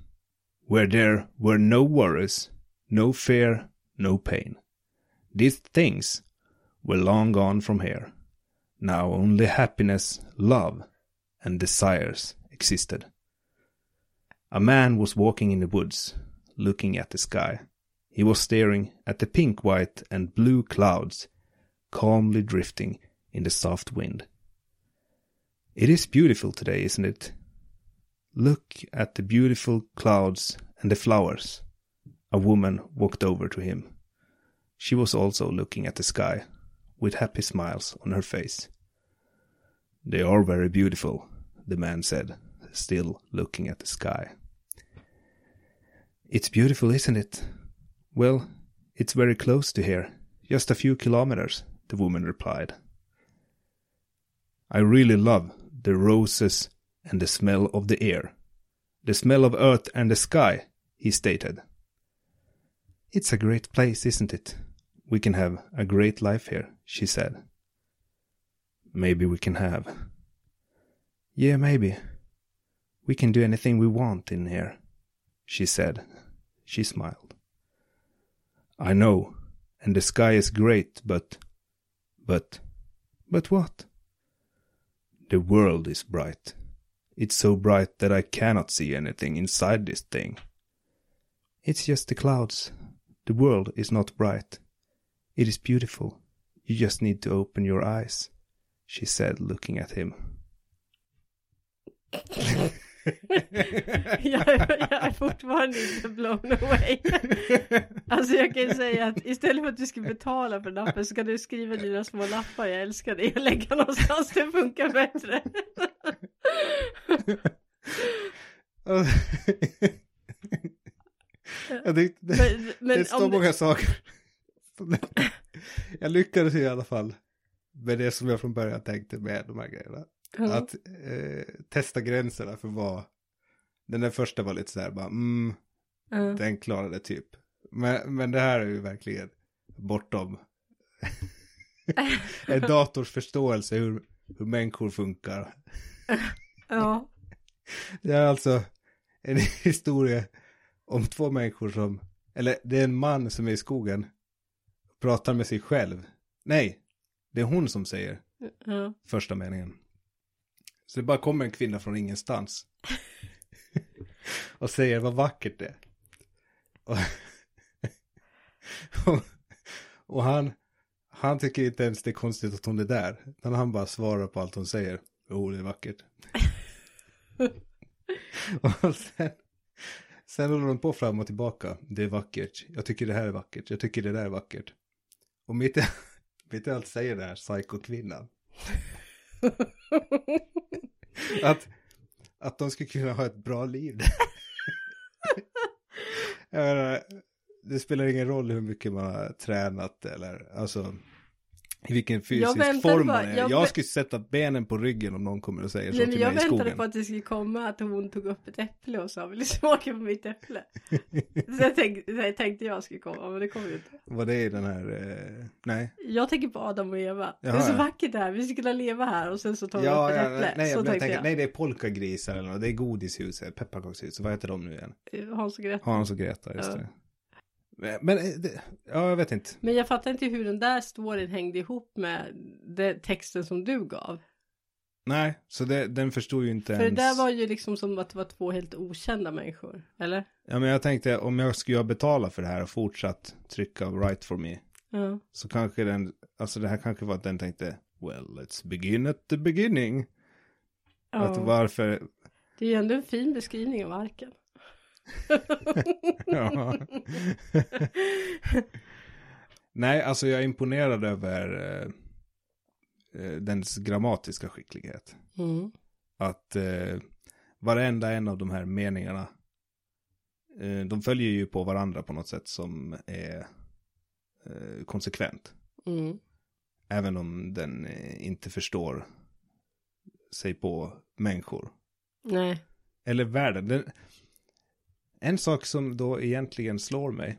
Where there were no worries, no fear, no pain. These things were long gone from here. Now only happiness, love, and desires existed. A man was walking in the woods, looking at the sky. He was staring at the pink, white, and blue clouds calmly drifting in the soft wind. It is beautiful today, isn't it? Look at the beautiful clouds and the flowers. A woman walked over to him. She was also looking at the sky, with happy smiles on her face. They are very beautiful, the man said, still looking at the sky. It's beautiful, isn't it? Well, it's very close to here, just a few kilometers, the woman replied. I really love the roses and the smell of the air. The smell of earth and the sky, he stated. It's a great place, isn't it? We can have a great life here, she said. Maybe we can have. Yeah, maybe. We can do anything we want in here, she said. She smiled. I know, and the sky is great, but. But. But what? The world is bright. It's so bright that I cannot see anything inside this thing. It's just the clouds. The world is not bright. It is beautiful. You just need to open your eyes, she said, looking at him. jag, är- jag är fortfarande inte blown away. Alltså jag kan ju säga att istället för att du ska betala för lappen så ska du skriva dina små lappar. Jag älskar det. Jag lägger någonstans det funkar bättre. Jag tyckte det, Men, men det det- många saker. Jag lyckades i alla fall med det som jag från början tänkte med de här grejerna. Ja. Att eh, testa gränserna för vad. Den där första var lite så här bara, mm, Ja. den klarade typ. Men, men det här är ju verkligen bortom en dators förståelse hur, hur människor funkar. ja. Det är alltså en historia om två människor som, eller det är en man som är i skogen pratar med sig själv. Nej, det är hon som säger Ja. första meningen. Så det bara kommer en kvinna från ingenstans. och säger vad vackert det är. Och, och, och han, han tycker inte ens det är konstigt att hon är där. Utan han bara svarar på allt hon säger. Jo, det är vackert. och sen, sen håller de på fram och tillbaka. Det är vackert. Jag tycker det här är vackert. Jag tycker det där är vackert. Och mitt i, mitt i allt säger den här psykokvinnan. att, att de skulle kunna ha ett bra liv. Menar, det spelar ingen roll hur mycket man har tränat eller alltså i vilken fysisk väntade form man är. jag Jag, skulle sätta benen på ryggen om någon kommer och säger så Nej, men till jag mig i väntade skogen. på att det skulle komma att hon tog upp ett äpple och sa vill du smaka på mitt äpple? Så jag tänkte, jag tänkte jag skulle komma men det kom ju inte. Vad det är den här, eh, nej. Jag tänker på Adam och Eva. det är Jaha, så ja. vackert det här, vi skulle leva här och sen så tar vi Ja, upp ett ja, äpple. nej, så jag tänker, jag. nej det är polkagrisar eller något, det är godishus, pepparkakshus, vad heter de nu igen? Hans och Greta. Hans och Greta, just det. Men, men eh, det, ja, jag vet inte. Men jag fattar inte hur den där storyn hängde ihop med det, texten som du gav. Nej, så det, den förstod ju inte För det ens. där var ju liksom som att det var två helt okända människor. Eller? Ja, men jag tänkte om jag skulle betala för det här och fortsatt trycka right for me. Ja. Så kanske den, alltså det här kanske var att den tänkte, well, let's begin at the beginning. Att ja. varför, Det är ju ändå en fin beskrivning av arken. Ja. Nej, alltså jag är imponerad över eh, eh, dens grammatiska skicklighet. Mm. Att eh, varenda en av de här meningarna, eh, de följer ju på varandra på något sätt som är eh, konsekvent. Mm. Även om den eh, inte förstår sig på människor. Nej. Eller världen. Den, en sak som då egentligen slår mig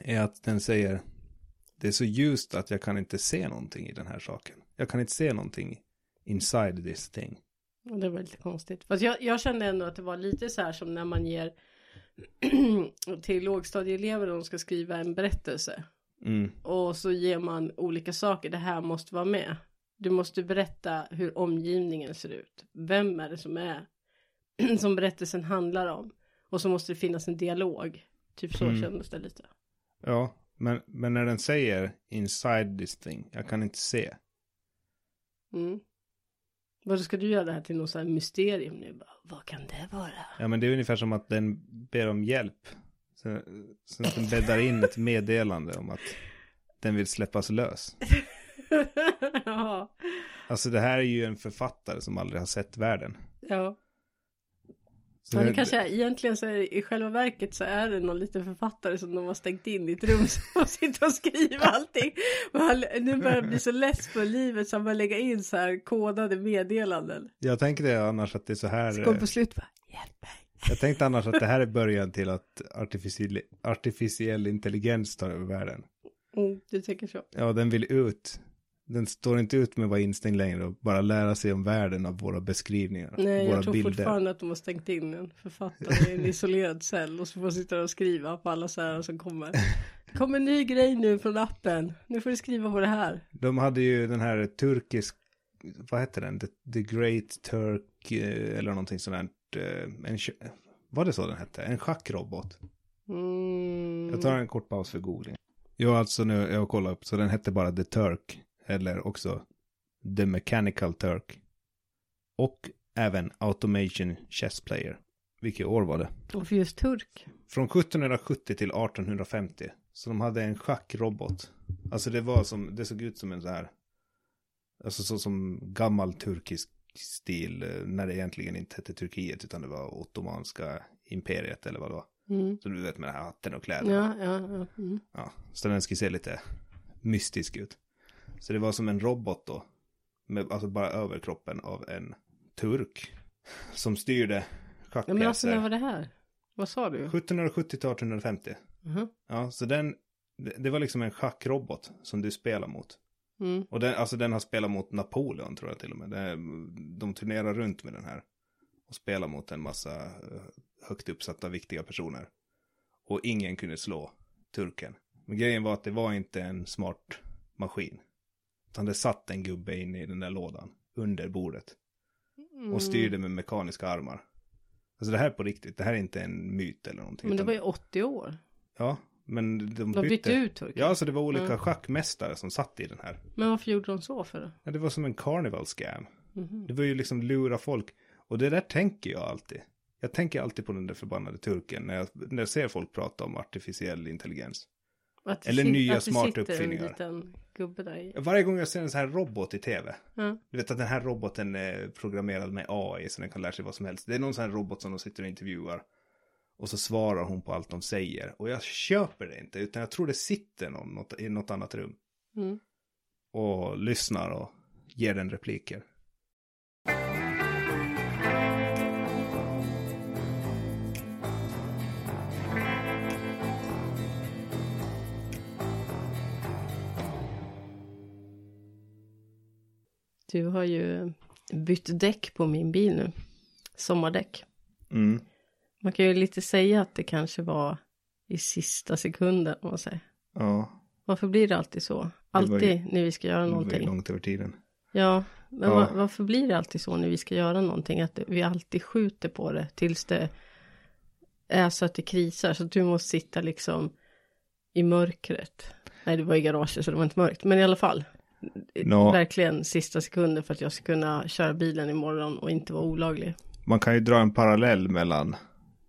är att den säger det är så ljust att jag kan inte se någonting i den här saken. Jag kan inte se någonting inside this thing. Det var lite konstigt. Fast jag, jag kände ändå att det var lite så här som när man ger till lågstadieelever de ska skriva en berättelse. Mm. Och så ger man olika saker. Det här måste vara med. Du måste berätta hur omgivningen ser ut. Vem är det som är som berättelsen handlar om. Och så måste det finnas en dialog. Typ så Mm. kändes det lite. Ja, men, men när den säger inside this thing, jag kan inte se. Mm. Vad ska du göra det här till något så här mysterium nu? Bara, Vad kan det vara? Ja, men det är ungefär som att den ber om hjälp. Så, så att den bäddar in ett meddelande om att den vill släppas lös. ja. Alltså det här är ju en författare som aldrig har sett världen. Ja. Så det det- kanske är, egentligen så är det, i själva verket så är det någon liten författare som de har stängt in i ett rum som sitter och skriver allting. Och han, nu börjar han bli så less för livet så han börjar lägga in så här kodade meddelanden. Jag tänkte det annars att det är så här. Så kom eh, på slut bara, hjälp mig. Jag tänkte annars att det här är början till att artificiell, artificiell intelligens tar över världen. Mm, du tänker så. Ja, den vill ut. Den står inte ut med att vara instängd längre och bara lära sig om världen av våra beskrivningar. Nej, våra jag tror bilder. fortfarande att de har stängt in en författare i en isolerad cell och så får han sitta och skriva på alla så här som kommer. Det kommer en ny grej nu från appen. Nu får du skriva på det här. De hade ju den här turkisk, vad hette den? The, the Great Turk eh, eller någonting sånt där. eh, En, var det så den hette? En schackrobot. Mm. Jag tar en kort paus för googling. Jo, alltså nu, jag har kollat upp, så den hette bara The Turk. Eller också The Mechanical Turk. Och även Automation Chess Player. Vilket år var det? Och för just turk. Från 1770 till 1850. Så de hade en schackrobot. Alltså det var som, det såg ut som en så här. Alltså så som gammal turkisk stil. eh, När det egentligen inte hette Turkiet utan det var Ottomanska imperiet eller vad det var. Mm. Så du vet med den här hatten och kläderna. Ja, ja, ja. Mm. Ja, så den skulle se lite mystisk ut. Så det var som en robot då. Med alltså bara överkroppen av en turk. Som styrde ja men alltså när schackpjäser. var det här? Vad sa du? 1770 till 1850. Mhm. Ja, så den, det, det var liksom en schackrobot som du spelar mot. Mm. Och den, alltså den har spelat mot Napoleon tror jag till och med. Det, de turnerar runt med den här. Och spelar mot en massa eh, högt uppsatta viktiga personer. Och ingen kunde slå turken. Men grejen var att det var inte en smart maskin. Utan det satt en gubbe inne i den där lådan. Under bordet. Mm. Och styrde med mekaniska armar. Alltså det här är på riktigt. Det här är inte en myt eller någonting. Men det var ju 80 år. Ja, men de De bytte bytte. ut Turken. Ja, så det var olika Mm. schackmästare som satt i den här. Men varför gjorde de så för? Ja, det var som en carnival scam. Mhm. Det var ju liksom lura folk. Och det där tänker jag alltid. Jag tänker alltid på den där förbannade turken när jag, när jag ser folk prata om artificiell intelligens. Eller sit- nya smarta sitter uppfinningar. en liten gubbe där i. Varje gång jag ser en sån här robot i tv. Ja. Du vet att den här roboten är programmerad med AI så den kan lära sig vad som helst. Det är någon sån här robot som de sitter och intervjuar. Och så svarar hon på allt de säger. Och jag köper det inte, utan jag tror det sitter någon något, i något annat rum. Mm. Och lyssnar och ger den repliker. Du har ju bytt däck på min bil nu. Sommardäck. Mm. Man kan ju lite säga att det kanske var i sista sekunden om man säger. Ja, Varför blir det alltid så? var ju- Alltid när vi ska göra det var någonting. långt över tiden. Ja, men Ja. va- varför blir det alltid så när vi ska göra någonting? Att vi alltid skjuter på det tills det är så att det krisar. Så att du måste sitta liksom i mörkret. Nej, det var i garaget så det var inte mörkt. Men i alla fall. Nå. Verkligen sista sekunden för att jag ska kunna köra bilen imorgon och inte vara olaglig. Man kan ju dra en parallell mellan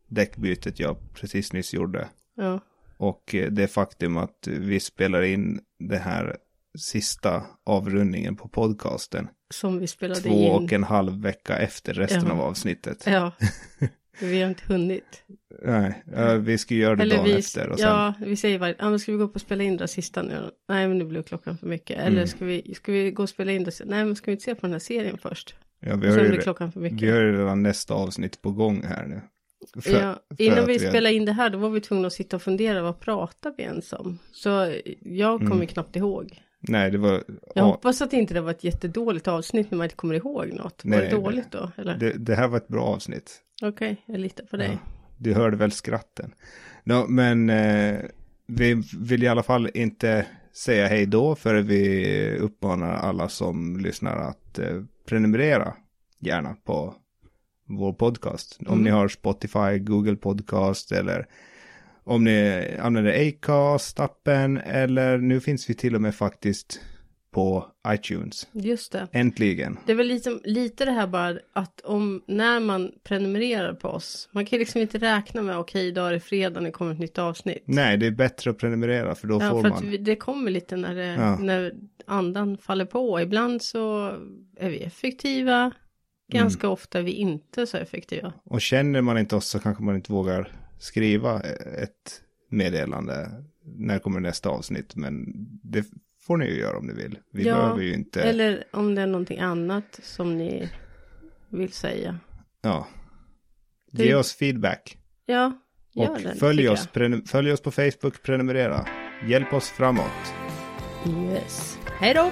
däckbytet jag precis nyss gjorde Ja, och eh, det faktum att vi spelar in det här sista avrundningen på podcasten som vi spelade två in. och en halv vecka efter resten Ja. av avsnittet. Ja, vi har inte hunnit. Nej, vi ska göra det dagen vi, efter och sen. ja, vi säger varje, ja men ska vi gå upp och spela in det sista nu? Nej men nu blev klockan för mycket. Eller Mm. ska, vi, ska vi gå och spela in det? Nej men ska vi inte se på den här serien först? Ja, vi har, ju, klockan för mycket. vi har ju redan nästa avsnitt på gång här nu. För- ja, för innan vi vi spelade in det här då var vi tvungna att sitta och fundera, vad pratar vi ens om? Så jag kommer Mm. knappt ihåg. Nej, det var... Jag ja, hoppas att inte det var ett jättedåligt avsnitt när man inte kommer ihåg något. Nej, var det dåligt då? Eller? det, det här var ett bra avsnitt. Okej, jag litar på dig. Ja, du hörde väl skratten. No, men eh, vi vill i alla fall inte säga hej då för vi uppmanar alla som lyssnar att eh, prenumerera gärna på vår podcast. Om Mm. ni har Spotify, Google Podcast eller om ni använder Acast-appen eller nu finns vi till och med faktiskt på iTunes. Just det. Äntligen. Det är väl lite, lite det här bara att om när man prenumererar på oss. Man kan liksom inte räkna med okej idag är det fredag det kommer ett nytt avsnitt. Nej, det är bättre att prenumerera för då Ja, får för man. att det kommer lite när, det, Ja. när andan faller på. Ibland så är vi effektiva. Ganska Mm. ofta är vi inte så effektiva. Och känner man inte oss så kanske man inte vågar skriva ett meddelande. När kommer nästa avsnitt? Men det får ni ju göra om ni vill. Vi Ja, behöver ju inte. Eller om det är någonting annat som ni vill säga. Ja. Det- Ge oss feedback. Ja, gör och det. följ oss, prenu- följ oss på Facebook, prenumerera. Hjälp oss framåt. Yes. Hej då!